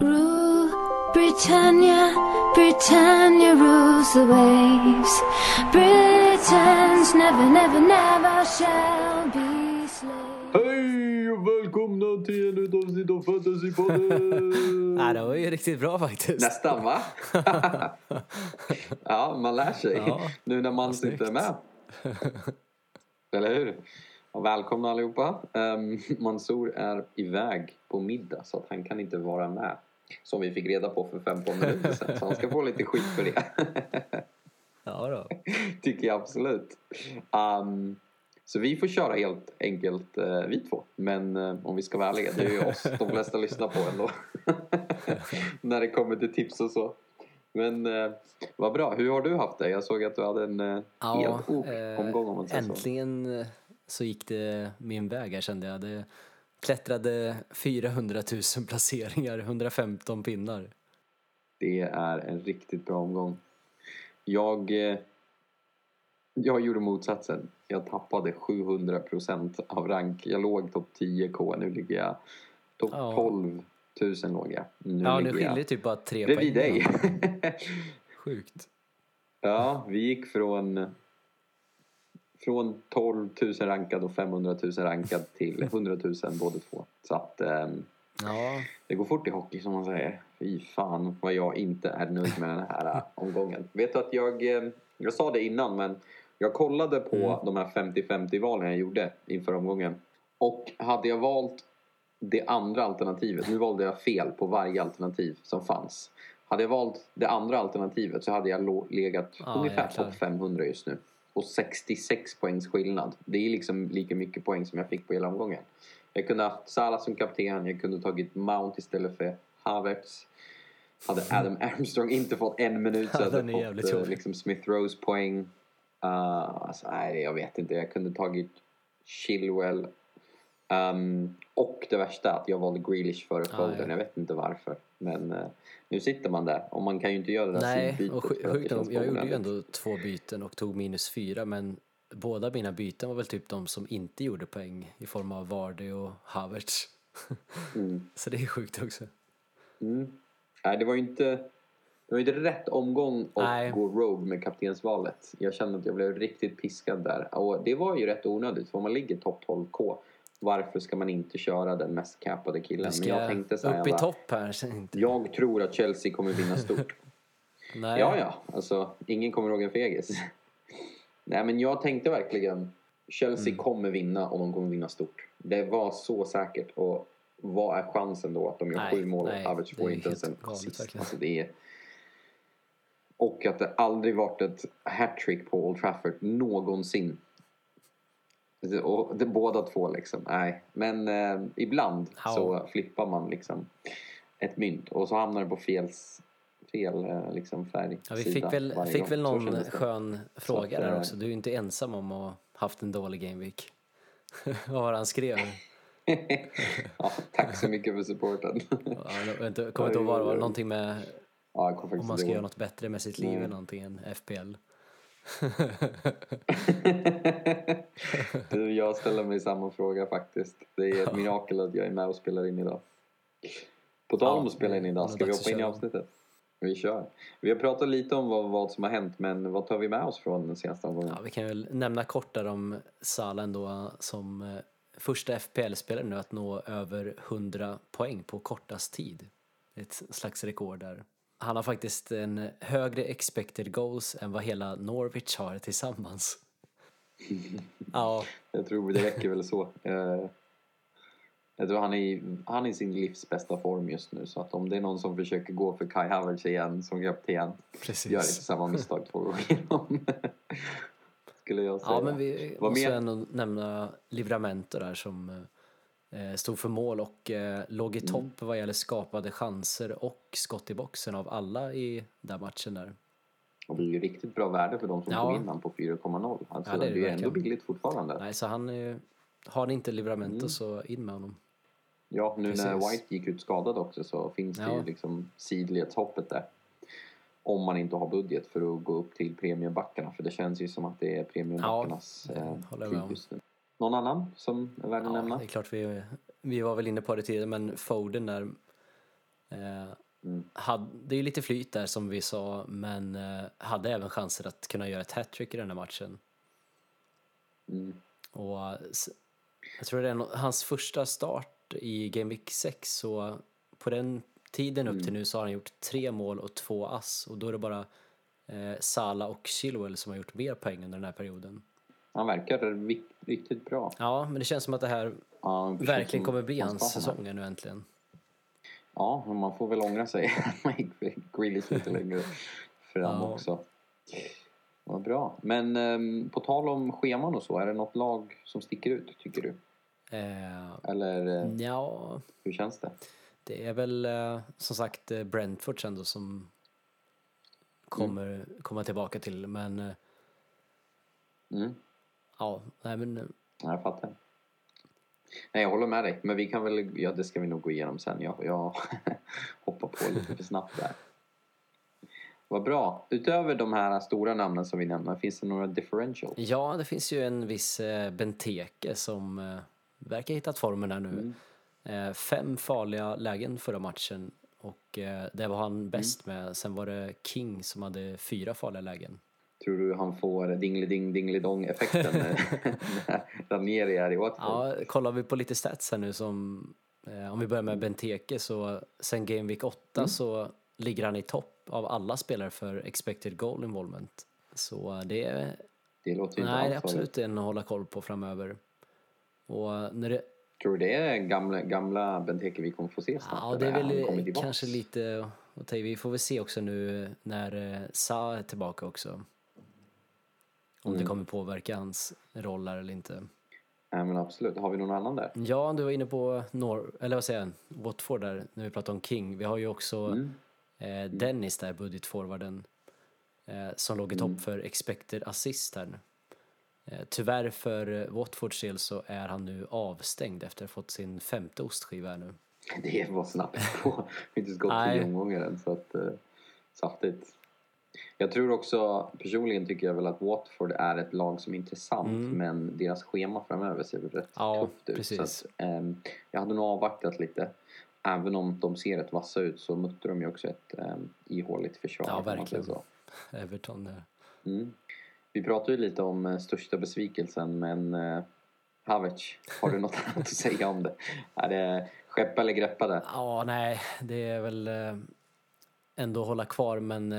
Rule Britannia, Britannia rules the waves. Britons never, never, never shall be slaves. Hej och välkomna till en nytt avsnitt av Fantasypodden! Nej, det var ju riktigt bra faktiskt. Nästan va? ja, man lär sig Ja, nu när man snyggt. sitter med. Eller hur? Och välkomna allihopa. Um, Mansour är iväg på middag så att han kan inte vara med. Som vi fick reda på för 15 minuter sedan. Så han ska få lite skit för det. Ja då. Tycker jag absolut. Um, så vi får köra helt enkelt uh, vi två. Men uh, om vi ska vara ärliga, det är ju oss de flesta lyssnar på ändå. När det kommer till tips och så. Men uh, vad bra. Hur har du haft det? Jag såg att du hade en uh, helt ok eh, omgång om man säger så. äntligen eh, så gick det min väg här kände jag. Det klättrade 400 000 placeringar, 115 pinnar. Det är en riktigt bra omgång. Jag, eh, jag gjorde motsatsen. Jag tappade 700% av rank. Jag låg topp 10k. Nu ligger jag topp Ja. 12 000 låg jag. Nu ja, nu skiljer det typ bara tre bredvid poäng. dig. Sjukt. ja, vi gick från från 12 000 rankad och 500 000 rankad till 100 000 båda två. Så att ehm, Ja, Det går fort i hockey som man säger. Fy fan vad jag inte är nöjd med den här äh, omgången. Vet du att jag, eh, jag sa det innan men jag kollade på Mm. de här 50-50 valen jag gjorde inför omgången. Och hade jag valt det andra alternativet, nu valde jag fel på varje alternativ som fanns. Hade jag valt det andra alternativet så hade jag legat Ah, ungefär topp 500 just nu. Och 66 poängs skillnad. Det är liksom lika mycket poäng som jag fick på hela omgången. Jag kunde haft Salah som kapten, jag kunde tagit Mount istället för Havertz. Hade Adam Armstrong inte fått en minut så hade jag fått jobbig. liksom Smith Rose poäng. Uh, alltså, nej, jag vet inte. Jag kunde tagit Chilwell. Um, och det värsta att jag valde Grealish före Ah, Foden. ja. Jag vet inte varför. Men uh, nu sitter man där och man kan ju inte göra det där nej, och sjukt nog, jag gjorde ju ändå två byten och tog minus fyra men båda mina byten var väl typ de som inte gjorde poäng i form av Vardy och Havertz. Mm. Så det är sjukt också. Mm. Nej, det var ju inte... Det var inte rätt omgång att Nej. gå rogue med kaptensvalet. Jag kände att jag blev riktigt piskad där. Och det var ju rätt onödigt, för man ligger topp 12k, varför ska man inte köra den mest capade killen? Men jag tänkte så här, upp i topp här. inte- jag tror att Chelsea kommer vinna stort. Nej. ja, ja, alltså ingen kommer ihåg en fegis. Nej, men jag tänkte verkligen Chelsea Mm. kommer vinna och de kommer vinna stort. Det var så säkert. Och vad är chansen då att de gör Nej, sju mål och det får inte ens en assist? Alltså, det är... Och att det aldrig varit ett hattrick på Old Trafford någonsin. Det- Och det, båda två liksom, nej. Men eh, ibland Ja. så flippar man liksom ett mynt och så hamnar det på fel, fel eh, liksom färg. Ja, vi fick väl, fick gång. väl någon skön fråga att, där eh, också. Du är ju inte ensam om att ha haft en dålig gameweek. Vad var det han skrev? ja, tack så mycket för supporten. Ja, jag inte- kommer inte ihåg vad det var. Någonting med ja, om man ska göra något bättre med sitt liv Nej. eller någonting än FPL. du, jag ställer mig samma fråga faktiskt. Det är ett mirakel att jag är med och spelar in idag. På tal om Ja, att spela in idag, ska vi hoppa in i avsnittet? Vi kör. Vi har pratat lite om vad, vad som har hänt, men vad tar vi med oss från den senaste omgången? Ja, vi kan väl nämna kort där om Salah ändå som eh, första FPL-spelare nu att nå över 100 poäng på kortast tid. Ett slags rekord där. Han har faktiskt en högre expected goals än vad hela Norwich har tillsammans. Ja, Jag tror det räcker väl så. Eh, Jag tror han är, han är i sin livs bästa form just nu. Så att om det är någon som försöker gå för Kai Havertz igen som kapten, gör inte precis. samma misstag två gånger om. Skulle jag säga. Ja, men vi Vad måste mer? ändå nämna Livramento där som eh, stod för mål och eh, låg Mm. i topp vad gäller skapade chanser och skott i boxen av alla i den matchen där. Och det är ju riktigt bra värde för de som Ja. tog in han på 4,0. Alltså, Ja, det det är är det ju ändå billigt fortfarande. Nej, så han är har ni inte Livramento Mm. så in med honom. Ja, nu när Precis. White gick ut skadad också så finns det Ja. ju liksom sidledshoppet där. Om man inte har budget för att gå upp till premiumbackarna. För det känns ju som att det är premiumbackarnas Ja, det eh, tid om. just nu. Någon annan som är värd att Ja, nämna? det är klart vi, vi var väl inne på det tidigare men Foden där Eh, Mm. hade, det är lite flyt där som vi sa, men eh, hade även chanser att kunna göra ett hattrick i den här matchen. Mm. Och jag tror det är hans första start i Game Week 6 så på den tiden upp till nu så har han gjort tre mål och två ass och då är det bara eh, Sala och Chilwell som har gjort mer poäng under den här perioden. Han verkar ri- riktigt bra. Ja, men det känns som att det här Ja, verkligen kommer bli hans säsong nu äntligen. Ja, man får väl ångra sig att man gick Grealish lite längre fram Ja. också. Vad bra. Men ehm, på tal om scheman och så, är det något lag som sticker ut tycker du? Eh, Eller eh, ja, hur känns det? det är väl eh, som sagt eh, Brentford ändå som kommer komma tillbaka till, men eh, Mm. ja, nej men eh, Ja, jag fattar. Nej, jag håller med dig. Men vi kan väl, ja det ska vi nog gå igenom sen. Jag, jag hoppar på lite för snabbt där. Vad bra. Utöver de här stora namnen som vi nämner, finns det några differentials? Ja, det finns ju en viss eh, Benteke som eh, verkar ha hittat formen här nu. Mm. Eh, fem farliga lägen förra matchen och det var han bäst Mm. med. Sen var det King som hade fyra farliga lägen. Tror du han får dingeliding dingelidong effekten när Ranieri är i Watford? Ja, kollar vi på lite stats här nu som eh, om vi börjar med Benteke så sen Game Week 8 Mm. så ligger han i topp av alla spelare för expected goal involvement. Så det Det låter inte nej, det är absolut en att hålla koll på framöver. Och när det, Tror du det är gamla, gamla Benteke vi kommer få se snart? Ja, det är väl kanske lite att ta. Vi får väl se också nu när eh, Sa är tillbaka också. Om Mm. det kommer påverka hans roll här eller inte. Nej, men absolut. Har vi någon annan där? Ja, du var inne på Nor eller vad säger jag, Watford där när vi pratade om King. Vi har ju också Mm. eh, Dennis där, budgetforwarden, eh, som låg i Mm. topp för expected assist här nu. Eh, tyvärr för Watfords del så är han nu avstängd efter att ha fått sin femte ostskiva här nu. Det var snabbt på. Vi har inte gått tio omgångar än så att eh, saftigt. Jag tror också, personligen tycker jag väl att Watford är ett lag som är intressant Mm. men deras schema framöver ser väl rätt Ja, tufft ut. Så att, ehm, jag hade nog avvaktat lite. Även om de ser rätt vassa ut så mötte de ju också ett um, ihåligt försvar. Ja, verkligen. så. Everton där. Mm. Vi pratade ju lite om eh, största besvikelsen men uh, Havertz, har du något annat att säga om det? Är det skeppa eller greppa det? Ja, nej, det är väl eh, ändå hålla kvar, men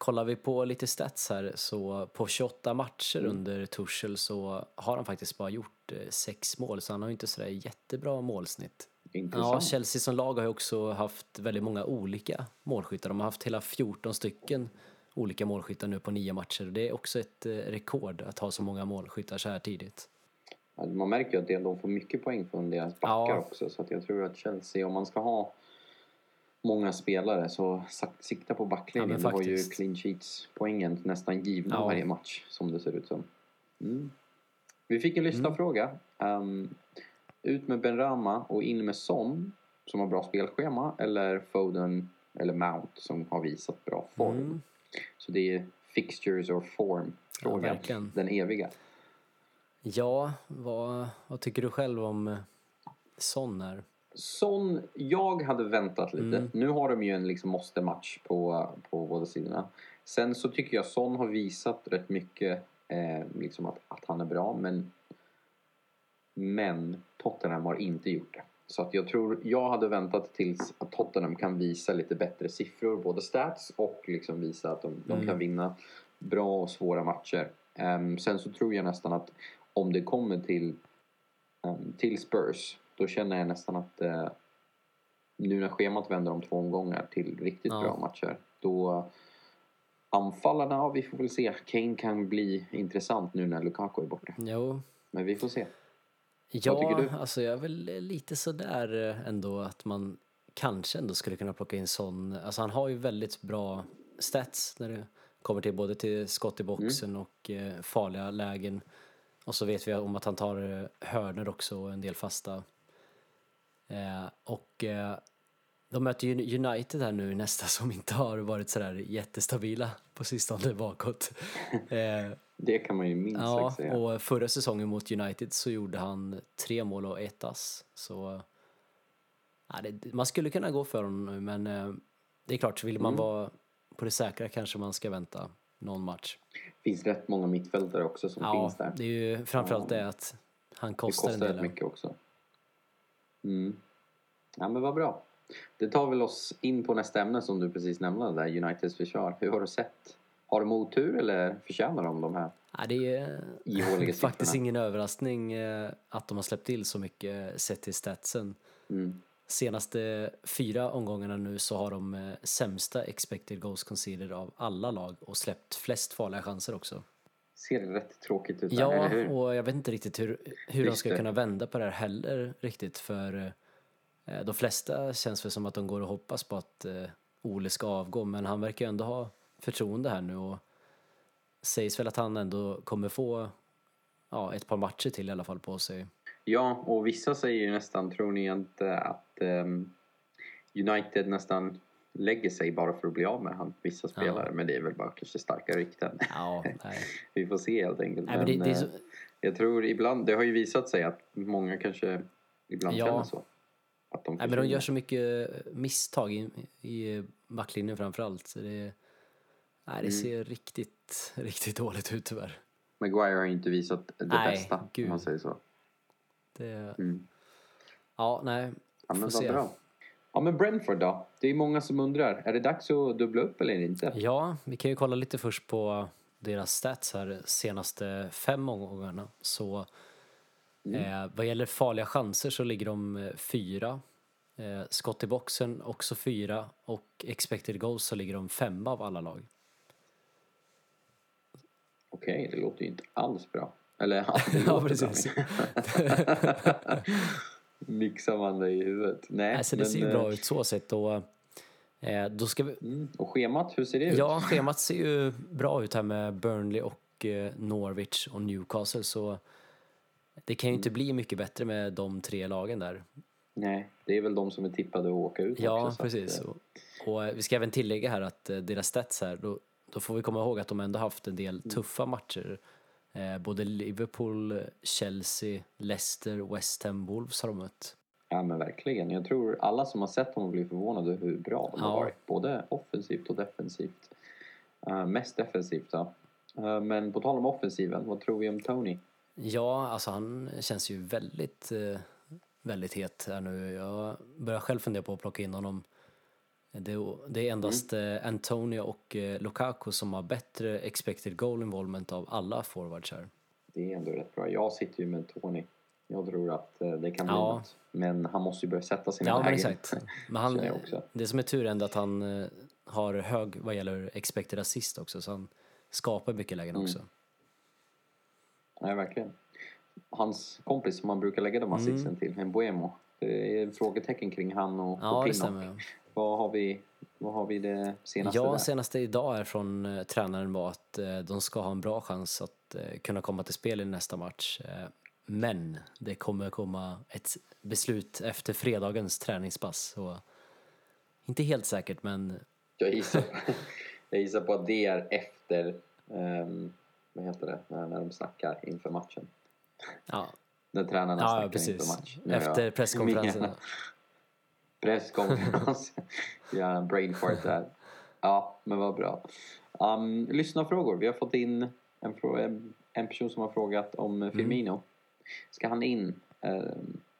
kollar vi på lite stats här så på 28 matcher Mm. under Tuchel så har han faktiskt bara gjort eh, sex mål, så han har ju inte sådär jättebra målsnitt. Intressant. Ja, Chelsea som lag har ju också haft väldigt många olika målskyttar. De har haft hela 14 stycken olika målskyttar nu på nio matcher. Det är också ett eh, rekord att ha så många målskyttar så här tidigt. Man märker ju att de får mycket poäng från deras backar Ja. också. Så att jag tror att Chelsea, om man ska ha många spelare så sikta på backlinjen. Ja, du har ju clean sheets poängen nästan givna Ja. varje match som det ser ut som. Mm. Vi fick en lyssnarfråga. Um, ut med Benrama och in med Son som har bra spelschema eller Foden eller Mount som har visat bra form. Mm. Så det är fixtures or form frågan. verkligen. den eviga. Ja, vad, vad tycker du själv om Son här? Son, jag hade väntat lite. Mm. Nu har de ju en liksom måste-match på, på båda sidorna. Sen så tycker jag Son har visat rätt mycket eh, liksom att, att han är bra. Men, men Tottenham har inte gjort det. Så att jag tror, jag hade väntat tills att Tottenham kan visa lite bättre siffror, både stats och liksom visa att de, de Mm. kan vinna bra och svåra matcher. Ehm, sen så tror jag nästan att om det kommer till, ehm, till Spurs, då känner jag nästan att eh, nu när schemat vänder om två omgångar till riktigt Ja. bra matcher, då anfallarna, ja vi får väl se. Kane kan bli intressant nu när Lukaku är borta. Jo, Men vi får se. Ja, tycker du? alltså jag är väl lite sådär eh, ändå att man kanske ändå skulle kunna plocka in sån. Alltså han har ju väldigt bra stats när det kommer till både till skott i boxen Mm. och eh, farliga lägen. Och så vet vi om att han tar eh, hörnor också och en del fasta. Eh, och eh, de möter United här nu nästa som inte har varit sådär jättestabila på sistone bakåt. Eh, Det kan man ju minst Ja, sagt säga. och förra säsongen mot United så gjorde han tre mål och ett ass. Så Ja, det, man skulle kunna gå för honom nu, men eh, det är klart, vill man Mm. vara på det säkra kanske man ska vänta någon match. Det finns rätt många mittfältare också som Ja, finns där. det är ju framförallt Ja. det att han Det kostar, kostar en del. mycket också. Mm. Ja men vad bra. Det tar väl oss in på nästa ämne som du precis nämnde där, Uniteds försvar. Hur har du sett? Har de otur eller förtjänar de de här Ja, det är ihåliga faktiskt ingen överraskning eh, att de har släppt till så mycket sett till statsen. Mm. Senaste fyra omgångarna nu så har de eh, sämsta expected goals conceded av alla lag och släppt flest farliga chanser också. Ser rätt tråkigt ut Ja, eller hur? och jag vet inte riktigt hur, hur de ska kunna vända på det här heller riktigt för eh, de flesta känns väl som att de går och hoppas på att eh, Ole ska avgå men han verkar ju ändå ha förtroende här nu och sägs väl att han ändå kommer få ja, ett par matcher till i alla fall på sig. Ja, och vissa säger ju nästan, tror ni inte att ehm, United nästan lägger sig bara för att bli av med han, vissa spelare? Men det är väl bara kanske starka rykten. Ja. Vi får se helt enkelt. nej men det, det så, eh, Jag tror ibland, det har ju visat sig att många kanske ibland Ja. känner så. Att de nej, men de gör så mycket misstag i, i backlinjen framförallt. Så det, nej, det Mm. ser riktigt, riktigt dåligt ut tyvärr. Maguire har ju inte visat det Nej, bästa, gud. om man säger så. Det, Mm. Ja, nej. Ja, men vad bra. Ja, men Brentford då? Det är många som undrar, är det dags att dubbla upp eller inte? Ja, vi kan ju kolla lite först på deras stats här senaste fem omgångarna. Så eh, vad gäller farliga chanser så ligger de eh, fyra. Eh, skott i boxen också fyra och expected goals så ligger de femma av alla lag. Okej, det låter ju inte alls bra. Eller ja, Ja, precis. Mixar man det i huvudet? Nej, Alltså det men, ser ju eh, bra ut så sett och eh, då ska vi... Mm. Och schemat, hur ser det ut? Ja, schemat ser ju bra ut här med Burnley och eh, Norwich och Newcastle så det kan ju inte bli mycket bättre med de tre lagen där. Nej, det är väl de som är tippade att åka ut Ja, också. så precis. Att, eh, Och, och eh, vi ska även tillägga här att eh, deras stats här, då, då får vi komma ihåg att de ändå haft en del tuffa matcher. Eh, både Liverpool, Chelsea, Leicester, West Ham, Wolves har de mött. ja, men verkligen. Jag tror alla som har sett dem blir förvånade hur bra de Ja. har varit. Både offensivt och defensivt. Eh, mest defensivt då. Eh, men på tal om offensiven, vad tror vi om Tony? Ja, alltså han känns ju väldigt, eh, väldigt het här nu. Jag börjar själv fundera på att plocka in honom. Det, det är endast eh, Antonio och eh, Lukaku som har bättre expected goal involvement av alla forwards här. Det är ändå rätt bra. Jag sitter ju med Tony. Jag tror att eh, det kan bli Ja. något. Men han måste ju börja sätta sina Ja, men lägen. exakt. Men han, det som är tur är ändå att han har hög vad gäller expected assist också, så han skapar mycket lägen Mm. också. Nej, verkligen. Hans kompis som man brukar lägga de assisten till, en Buemo. Det är frågetecken kring han och, Mm. Ja, och Pinnock. Vad har vi, vad har vi det senaste Ja, där? senaste idag är från eh, tränaren var att eh, de ska ha en bra chans att eh, kunna komma till spel i nästa match. Eh, men det kommer komma ett beslut efter fredagens träningspass. Så inte helt säkert, men Jag, gissar, jag gissar på att det är efter, ehm, vad heter det, när, när de snackar inför matchen. ja, När tränarna ja snackar precis. inför match. Efter presskonferensen. Presskonferens. ja, en brain fart där. Ja, men vad bra. Um, lyssnarfrågor. Vi har fått in en, en person som har frågat om Mm. Firmino. Ska han in eh,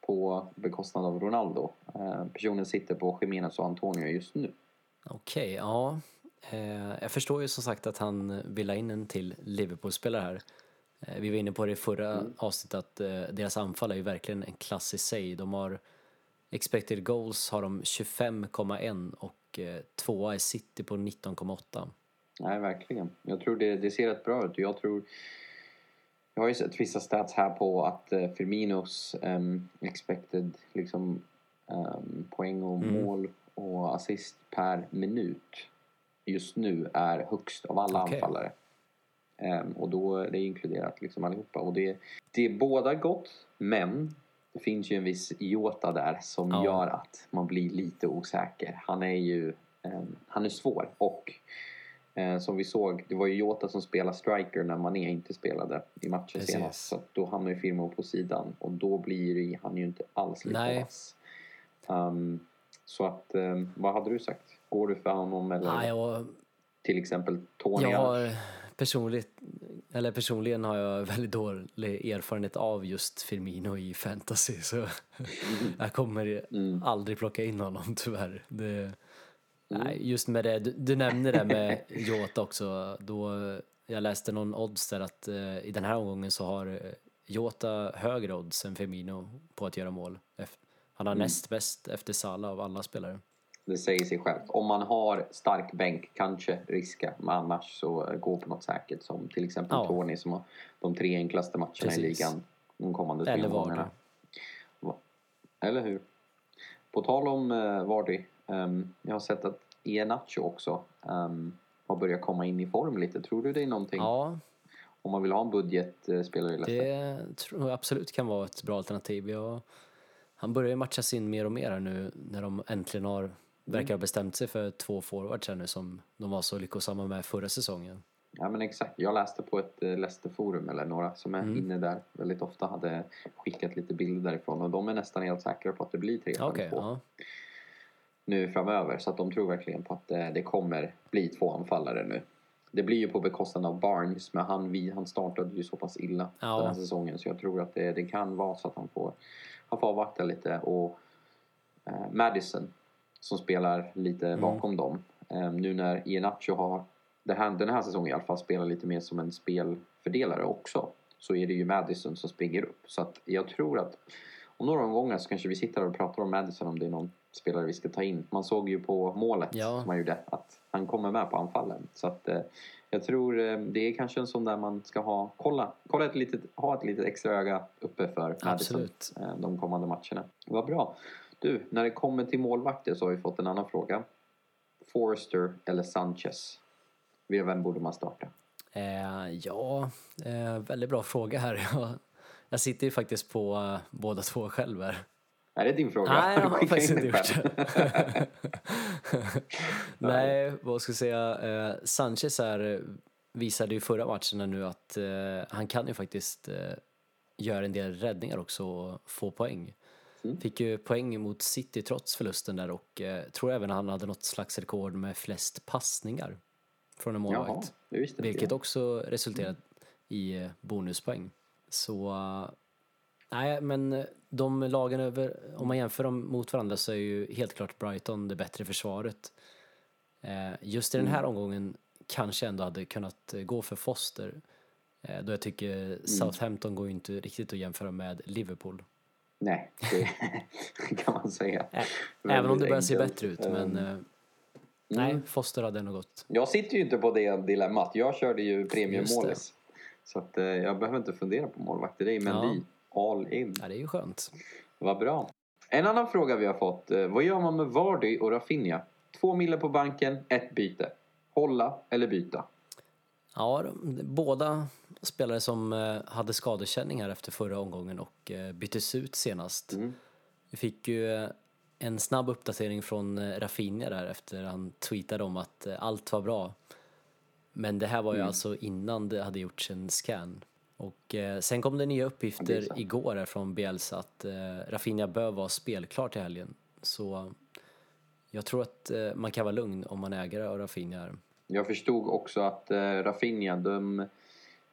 på bekostnad av Ronaldo? Eh, personen sitter på Jiménez och Antonio just nu. Okej, ja. Eh, jag förstår ju som sagt att han vill ha in en till Liverpool-spelare här. Eh, vi var inne på det i förra Mm. avsnittet att eh, deras anfall är ju verkligen en klass i sig. De har expected goals har de 25,1 och eh, tvåa är City på 19,8. Nej, verkligen. Jag tror det, det ser rätt bra ut. Jag tror... Jag har ju sett vissa stats här på att eh, Firminos ehm, expected liksom, ehm, poäng och Mm. mål och assist per minut just nu är högst av alla Okej. anfallare. Ehm, och då är det inkluderat liksom allihopa. Och det, det är båda gott, men det finns ju en viss Jota där som Ja. gör att man blir lite osäker. Han är ju ehm, han är svår och Eh, som vi såg, det var ju Jota som spelade striker när Mané inte spelade i matchen Precis. senast. Så då hamnar ju Firmo på sidan och då blir han ju inte alls lika Nej. vass. Um, så att, um, vad hade du sagt? Går du för honom eller Ja, jag, till exempel Tony? jag har personligt, eller personligen har jag väldigt dålig erfarenhet av just Firmino i fantasy så jag kommer Mm. aldrig plocka in honom tyvärr. Det, nej, just med det, du, du nämnde det med Jota också. Då, jag läste någon odds där att eh, i den här omgången så har eh, Jota högre odds än Firmino på att göra mål. Han har näst bäst efter Salah av alla spelare. Det säger sig självt. Om man har stark bänk, kanske riska. Men annars så gå på något säkert som till exempel Ja. Tony som har de tre enklaste matcherna i Precis. ligan de kommande tre Eller. Va- Eller hur? På tal om uh, Vardy. ehm, jag har sett att Iheanacho också ehm, har börjat komma in i form lite. Tror du det är någonting? Ja, Om man vill ha en budgetspelare i Leicester? Det tror jag absolut kan vara ett bra alternativ. Jag, han börjar ju matchas in mer och mer här nu när de äntligen har, verkar ha bestämt sig för två forwards här nu som de var så lyckosamma med förra säsongen. Ja men exakt. Jag läste på ett eh, Leicester-forum eller några som är Mm. inne där väldigt ofta hade skickat lite bilder därifrån och de är nästan helt säkra på att det blir 3-5-2 Okej, ja. nu framöver så att de tror verkligen på att eh, det kommer bli två anfallare nu. Det blir ju på bekostnad av Barnes men han, vi, han startade ju så pass illa Ja. den här säsongen så jag tror att det, det kan vara så att han får, han får avvakta lite och eh, Madison som spelar lite Mm. bakom dem eh, nu när Iheanacho har det här, den här säsongen i alla fall spelar lite mer som en spelfördelare också så är det ju Madison som springer upp så att jag tror att om några omgångar så kanske vi sitter och pratar om Madison om det är någon spelare vi ska ta in. Man såg ju på målet Ja. som han gjorde att han kommer med på anfallen. Så att eh, jag tror eh, det är kanske en sån där man ska ha, kolla, kolla ett litet, ha ett litet extra öga uppe för Madison eh, de kommande matcherna. Vad bra. Du, när det kommer till målvakter så har vi fått en annan fråga. Forrester eller Sanchez? Vem borde man starta? Eh, ja, eh, väldigt bra fråga här. Jag, jag sitter ju faktiskt på eh, båda två själv här. Är det din fråga? Nej, jag har faktiskt in inte gjort det. Nej, vad ska jag säga? Eh, Sanchez här eh, visade ju förra matchen nu att eh, han kan ju faktiskt göra en del räddningar också och få poäng. Mm. Fick ju poäng mot City trots förlusten där och eh, tror även han hade något slags rekord med flest passningar från en målvakt. Jaha, Vilket också resulterat i eh, bonuspoäng. Så eh, nej, men de lagen över, om man jämför dem mot varandra så är ju helt klart Brighton det bättre försvaret. Eh, Just i den Mm. här omgången kanske ändå hade kunnat eh, gå för Foster. Då jag tycker Mm. Southampton går ju inte riktigt att jämföra med Liverpool. Nej, det kan man säga. Även om det börjar se bättre ut. Men Ehm, eh, nej, Foster hade nog gått. Jag sitter ju inte på det dilemmat. Jag körde ju premiummålis. Så att, eh, jag behöver inte fundera på målvakter. Det är Mendy. All in. Ja, det är ju skönt. Vad bra. En annan fråga vi har fått. eh, Vad gör man med Vardy och Rafinha? Två mille på banken, ett byte. Hålla eller byta? Ja, de, båda spelare som eh, hade skadekänning här efter förra omgången och eh, byttes ut senast. Mm. Vi fick ju eh, en snabb uppdatering från Rafinha där efter han tweetade om att allt var bra. Men det här var ju alltså innan det hade gjorts en scan. Och eh, sen kom det nya det uppgifter sant. igår här från Bielsa att eh, Rafinha bör vara spelklar till helgen. Så jag tror att eh, man kan vara lugn om man äger av Rafinha här. Jag förstod också att eh, Rafinha, de,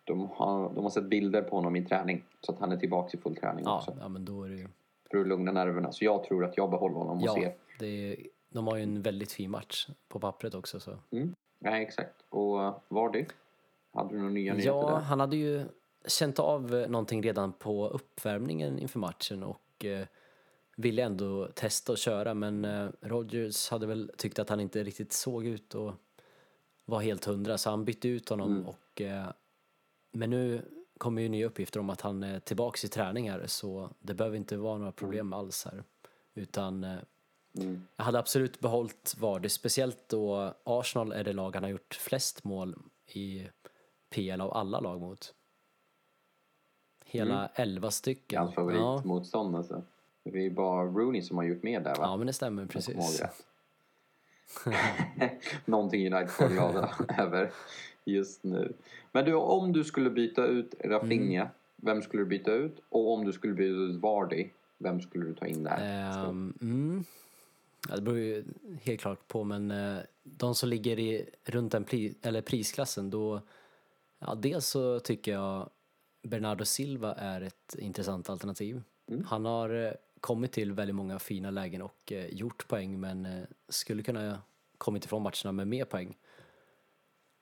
de, har, de har sett bilder på honom i träning. Så att han är tillbaka i full träning Ja, också. ja men då är det ju... För att lugna nerverna. Så jag tror att jag behåller honom och Ja, ser. det är, de har ju en väldigt fin match på pappret också. Så. Nej, exakt. Och uh, Vardy? Hade du några nya nyheter Ja, där? han hade ju känt av eh, någonting redan på uppvärmningen inför matchen och eh, ville ändå testa och köra men eh, Rogers hade väl tyckt att han inte riktigt såg ut och var helt hundra så han bytte ut honom Mm. och eh, men nu kommer ju nya uppgifter om att han är tillbaks i träning här så det behöver inte vara några problem alls här utan eh, Mm. Jag hade absolut behållit Vardy, speciellt då Arsenal är det lag han har gjort flest mål i PL av alla lag mot. Hela 11 stycken. Hans Ja, favoritmotstånd alltså. Det är bara Rooney som har gjort mer där va? ja, men det stämmer precis. Någonting United får glada över just nu. Men du, om du skulle byta ut Rafinha, Mm. vem skulle du byta ut? Och om du skulle byta ut Vardy, Vem skulle du ta in där? Ehm, mm. ja, det beror ju helt klart på, men eh, de som ligger i, runt den pri, eller prisklassen, då... Ja, dels så tycker jag Bernardo Silva är ett intressant alternativ. Han har eh, kommit till väldigt många fina lägen och eh, gjort poäng, men skulle kunna kommit ifrån matcherna med mer poäng.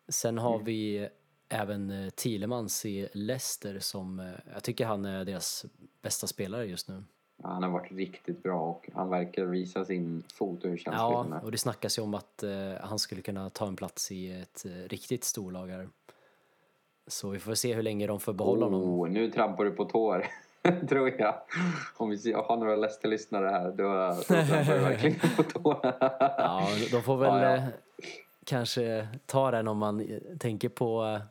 Sen har vi även eh, Thielemans i Leicester som, eh, jag tycker han är deras bästa spelare just nu. Ja, han har varit riktigt bra och han verkar visa sin fot och hur känslig Ja, och det snackas ju om att eh, han skulle kunna ta en plats i ett eh, riktigt storlag här. Så vi får se hur länge de får behålla honom. Oh, nu trampar du på tår, tror jag. Om vi har några Leicester-lyssnare här, då, då trampar du verkligen på tår. Ja, de får väl Ja, ja. Kanske ta den om man eh, tänker på eh,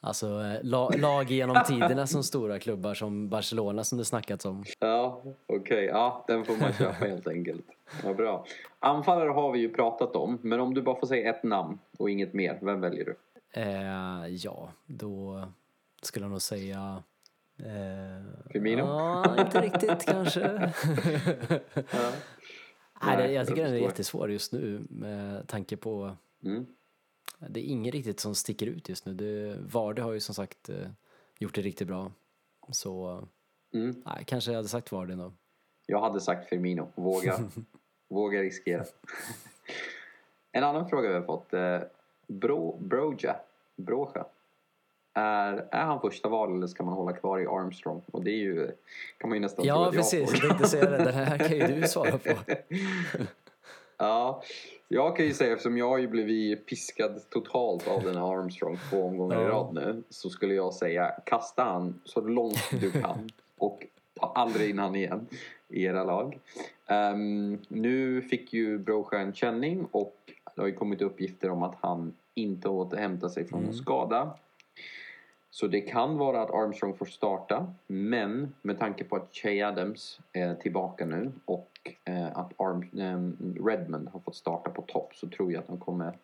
alltså, eh, la, lag genom tiderna som stora klubbar som Barcelona som det snackats om. Ja, okej. Ja, den får man köpa helt enkelt. Vad bra. Anfallare har vi ju pratat om, men om du bara får säga ett namn och inget mer, vem väljer du? Eh, ja, då skulle jag nog säga... Eh, Firmino? Ja, inte riktigt kanske. Ja. Nej, jag tycker jag den är jättesvår just nu med tanke på... Mm. Det är inget riktigt som sticker ut just nu. Det, Vardy har ju som sagt eh, gjort det riktigt bra. Så Mm. nej, kanske jag hade sagt Vardy då. Jag hade sagt Firmino. Våga, våga riskera. En annan fråga vi har fått. Eh, Bro, Broja, Broja. Är, är han första val eller ska man hålla kvar i Armstrong? Och det är ju, kan man ju nästan tro Ja, att jag precis. får. Jag tänkte säga det. Den här kan ju du svara på. Ja, jag kan ju säga eftersom jag har ju blivit piskad totalt av den här Armstrong två omgångar i rad nu. Så skulle jag säga kasta han så långt du kan och ta aldrig in han igen i era lag. Ehm, nu fick ju Broja en känning och det har ju kommit uppgifter om att han inte återhämtar sig från en skada. Så det kan vara att Armstrong får starta, men med tanke på att Che Adams är tillbaka nu och eh, att Arm, eh, Redmond har fått starta på topp så tror jag att de kommer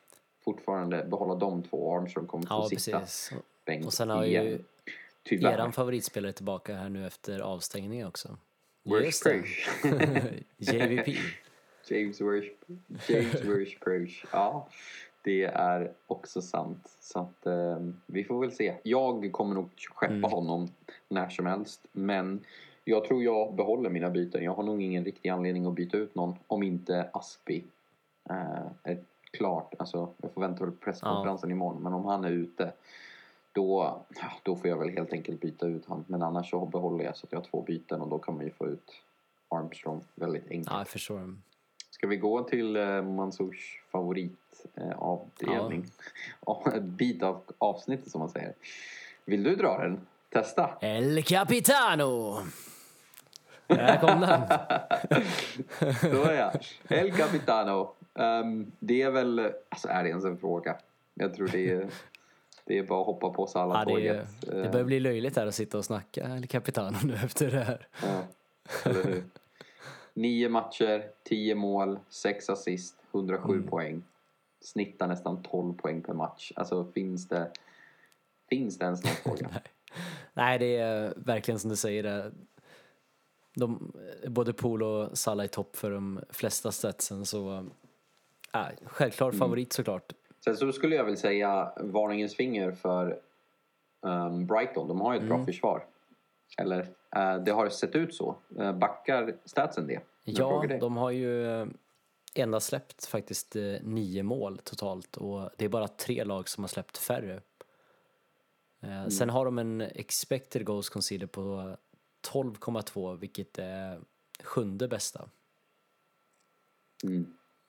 fortfarande behålla de två Armstrong kommer få Ja, sitta precis. bänk Och sen har igen. ju Tyvärr. eran favoritspelare tillbaka här nu efter avstängningen också. Worsh. Crouch. JVP. James Worsh, James Worsh Crouch. Ja, det är också sant. Så att eh, vi får väl se. Jag kommer nog skeppa Mm. honom när som helst. Men jag tror jag behåller mina byten. Jag har nog ingen riktig anledning att byta ut någon om inte Aspi eh, är klart. Alltså, jag får vänta på presskonferensen imorgon. Men om han är ute då, ja, då får jag väl helt enkelt byta ut han. Men annars så behåller jag så att jag har två byten och då kan man ju få ut Armstrong väldigt enkelt. Ja, jag förstår. Ska vi gå till eh, Mansours favoritavdelning? Eh? Ja. Bit av avsnittet som man säger. Vill du dra den? Testa! El Capitano! Där kom den. Är jag. El Capitano. Ehm, det är väl, alltså är det ens en fråga? Jag tror det är, det är bara att hoppa på Ja, det, Salah-tåget. det börjar bli löjligt här att sitta och snacka El Capitano nu efter det här. Ja, eller hur? Nio matcher, tio mål, sex assist, 107 Mm. poäng. Snittar nästan 12 poäng per match. Alltså finns det, finns det ens någon fråga? Nej, det är verkligen som du säger. De, både Pool och Salah är topp för de flesta statsen så äh, självklart Mm. favorit såklart. Sen så skulle jag väl säga varningens finger för ehm, Brighton. De har ju ett bra Mm. försvar. Eller eh, det har sett ut så. Uh, backar statsen det? Ja, de har ju eh, endast släppt faktiskt eh, nio mål totalt och det är bara tre lag som har släppt färre. Mm. Sen har de en expected goals conceded på 12,2 vilket är sjunde bästa. Mm.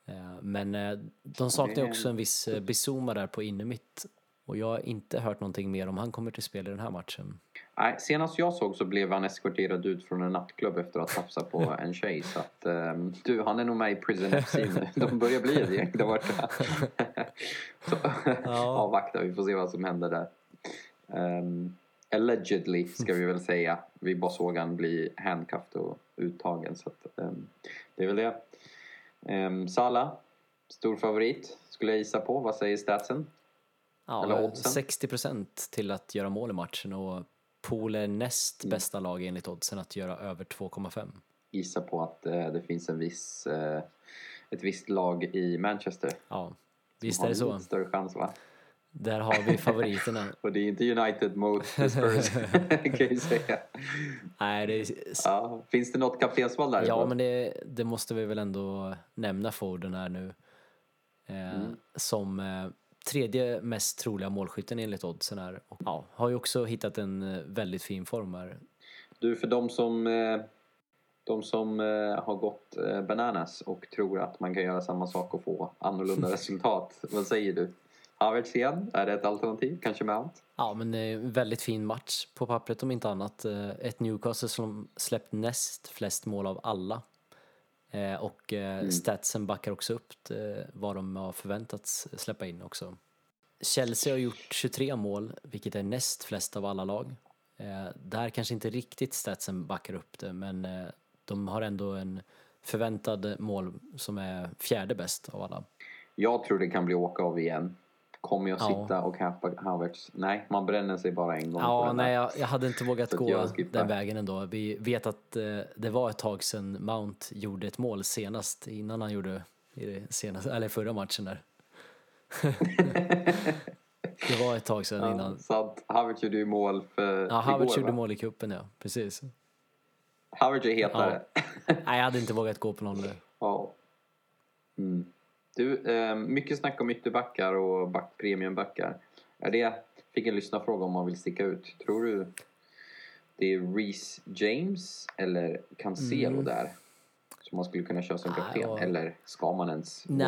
Eh, Men eh, de saknar ju också en viss eh, Bizuma där på innermitt. Och jag har inte hört någonting mer om han kommer till spel i den här matchen. Nej, senast jag såg så blev han eskorterad ut från en nattklubb efter att ha tafsat på en tjej. Så att, ehm, du, han är nog med i Prison FC nu. De börjar bli ett gäng där borta. så, avvakta, vi får se vad som händer där. Ehm, allegedly, ska vi väl säga. Vi bara såg han bli handcuffed och uttagen. Så att, ehm, det är väl det. Um, Sala, stor favorit, skulle jag gissa på. Vad säger statsen? Eller Ja, oddsen? 60 procent till att göra mål i matchen och Pool är näst Mm. bästa lag enligt oddsen att göra över 2,5. gissa på att eh, det finns en viss, eh, ett visst lag i Manchester. Ja, visst är det så. större chans va? Där har vi favoriterna. Och det är inte United mot Spurs kan jag säga. Nej, det är, Ja, finns det något kaptensval där? ja men det, det måste vi väl ändå nämna Foden här nu. Eh, Mm. Som eh, tredje mest troliga målskytten enligt oddsen här. Och, ja, har ju också hittat en eh, väldigt fin form här. Du, för de som, eh, de som eh, har gått bananas och tror att man kan göra samma sak och få annorlunda resultat. Vad säger du? Havertz igen? Är det ett alternativ? Kanske Mount? Ja, men eh, väldigt fin match på pappret om inte annat. Eh, Ett Newcastle som släppt näst flest mål av alla. Eh, Och eh, statsen backar också upp vad de har förväntats släppa in också. Chelsea har gjort 23 mål, vilket är näst flest av alla lag. Där kanske inte riktigt statsen backar upp det, men de har ändå en förväntad mål som är fjärde bäst av alla. Jag tror det kan bli åka av igen. Kommer jag Ja. sitta och cappa Havertz? Nej, man bränner sig bara en gång Ja, nej, jag, jag hade inte vågat gå den vägen ändå. Vi vet att eh, det var ett tag sedan Mount gjorde ett mål senast, innan han gjorde i det senaste, eller förra matchen där. det var ett tag sedan Ja, innan. så att Havertz gjorde ju mål för Ja, Havertz gjorde va? mål i cupen, ja. Precis. Havertz är hetare. Nej, jag hade inte vågat gå på någon nu. Ja. Mm. Du, eh, mycket snack om ytterbackar och back, premiumbackar. Är det, fick en lyssnarfråga om man vill sticka ut. Tror du det är Reece James eller Cancelo Mm. där? Som man skulle kunna köra som Nej, kapten? och- Eller ska man ens Nej,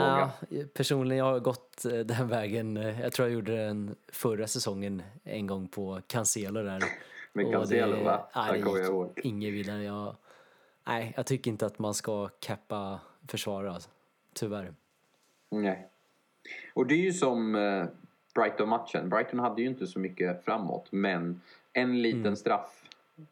våga? personligen jag har gått eh, den vägen. Jag tror jag gjorde den förra säsongen en gång på Cancelo där. Med Cancelo det- va? nej, det kommer jag ihåg. Inget vidare. Jag, nej, jag tycker inte att man ska cappa försvarare, alltså. tyvärr. Nej. Och det är ju som eh, Brighton-matchen. Brighton hade ju inte så mycket framåt, men en liten Mm. straff.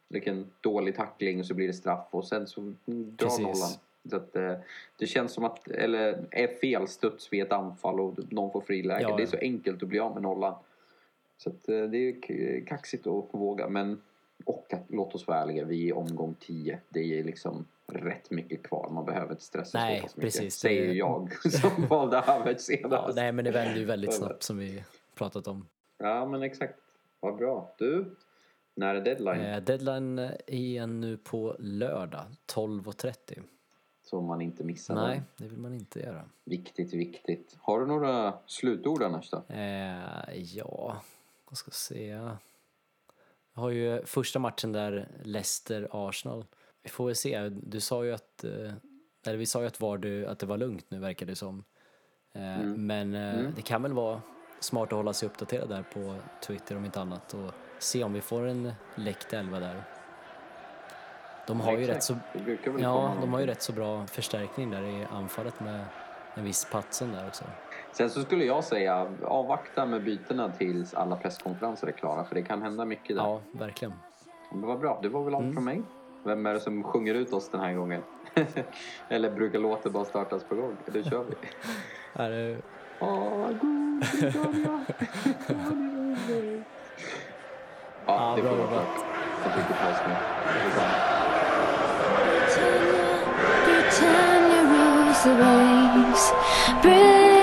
Vilken dålig tackling så blir det straff och sen så drar Precis. nollan. Så att, eh, det känns som att, eller är fel studs vid ett anfall och någon får friläge. Ja, Det är ja. så enkelt att bli av med nollan. Så att, eh, det är kaxigt att våga, men och att, låt oss vara ärliga, vi är i omgång 10. Det är liksom rätt mycket kvar. Man behöver inte stressa Nej, så pass mycket. precis. Säger Det- jag som valde Havertz senast. Ja, nej, men det vänder ju väldigt snabbt som vi pratat om. Ja, men exakt. Vad bra. Du, när är deadline? Eh, deadline är nu på lördag 12.30. Så man inte missar Nej, den. det vill man inte göra. Viktigt, viktigt. Har du några slutord annars då? Eh, ja, vad ska jag säga? Har ju första matchen där Leicester-Arsenal. Vi får väl se. Du sa ju att, eh, eller vi sa ju att, var du, att det var lugnt nu verkar det som. Eh, Men eh, det kan väl vara smart att hålla sig uppdaterad där på Twitter om inte annat och se om vi får en läckt elva där. De har ju Exakt. rätt så, ja, de har ju rätt så bra förstärkning där i anfallet med en viss Patsen där också. Sen så skulle jag säga avvakta med bytena tills alla presskonferenser är klara för det kan hända mycket där. Ja, verkligen. Men vad bra, det var väl allt Mm. från mig. Vem är det som sjunger ut oss den här gången? Eller brukar låten bara startas på gång? Då kör vi. Är det. Ja, det får vara klart. Jag tycker paus nu. Detsamma. Britannia, Britannia rules the waves.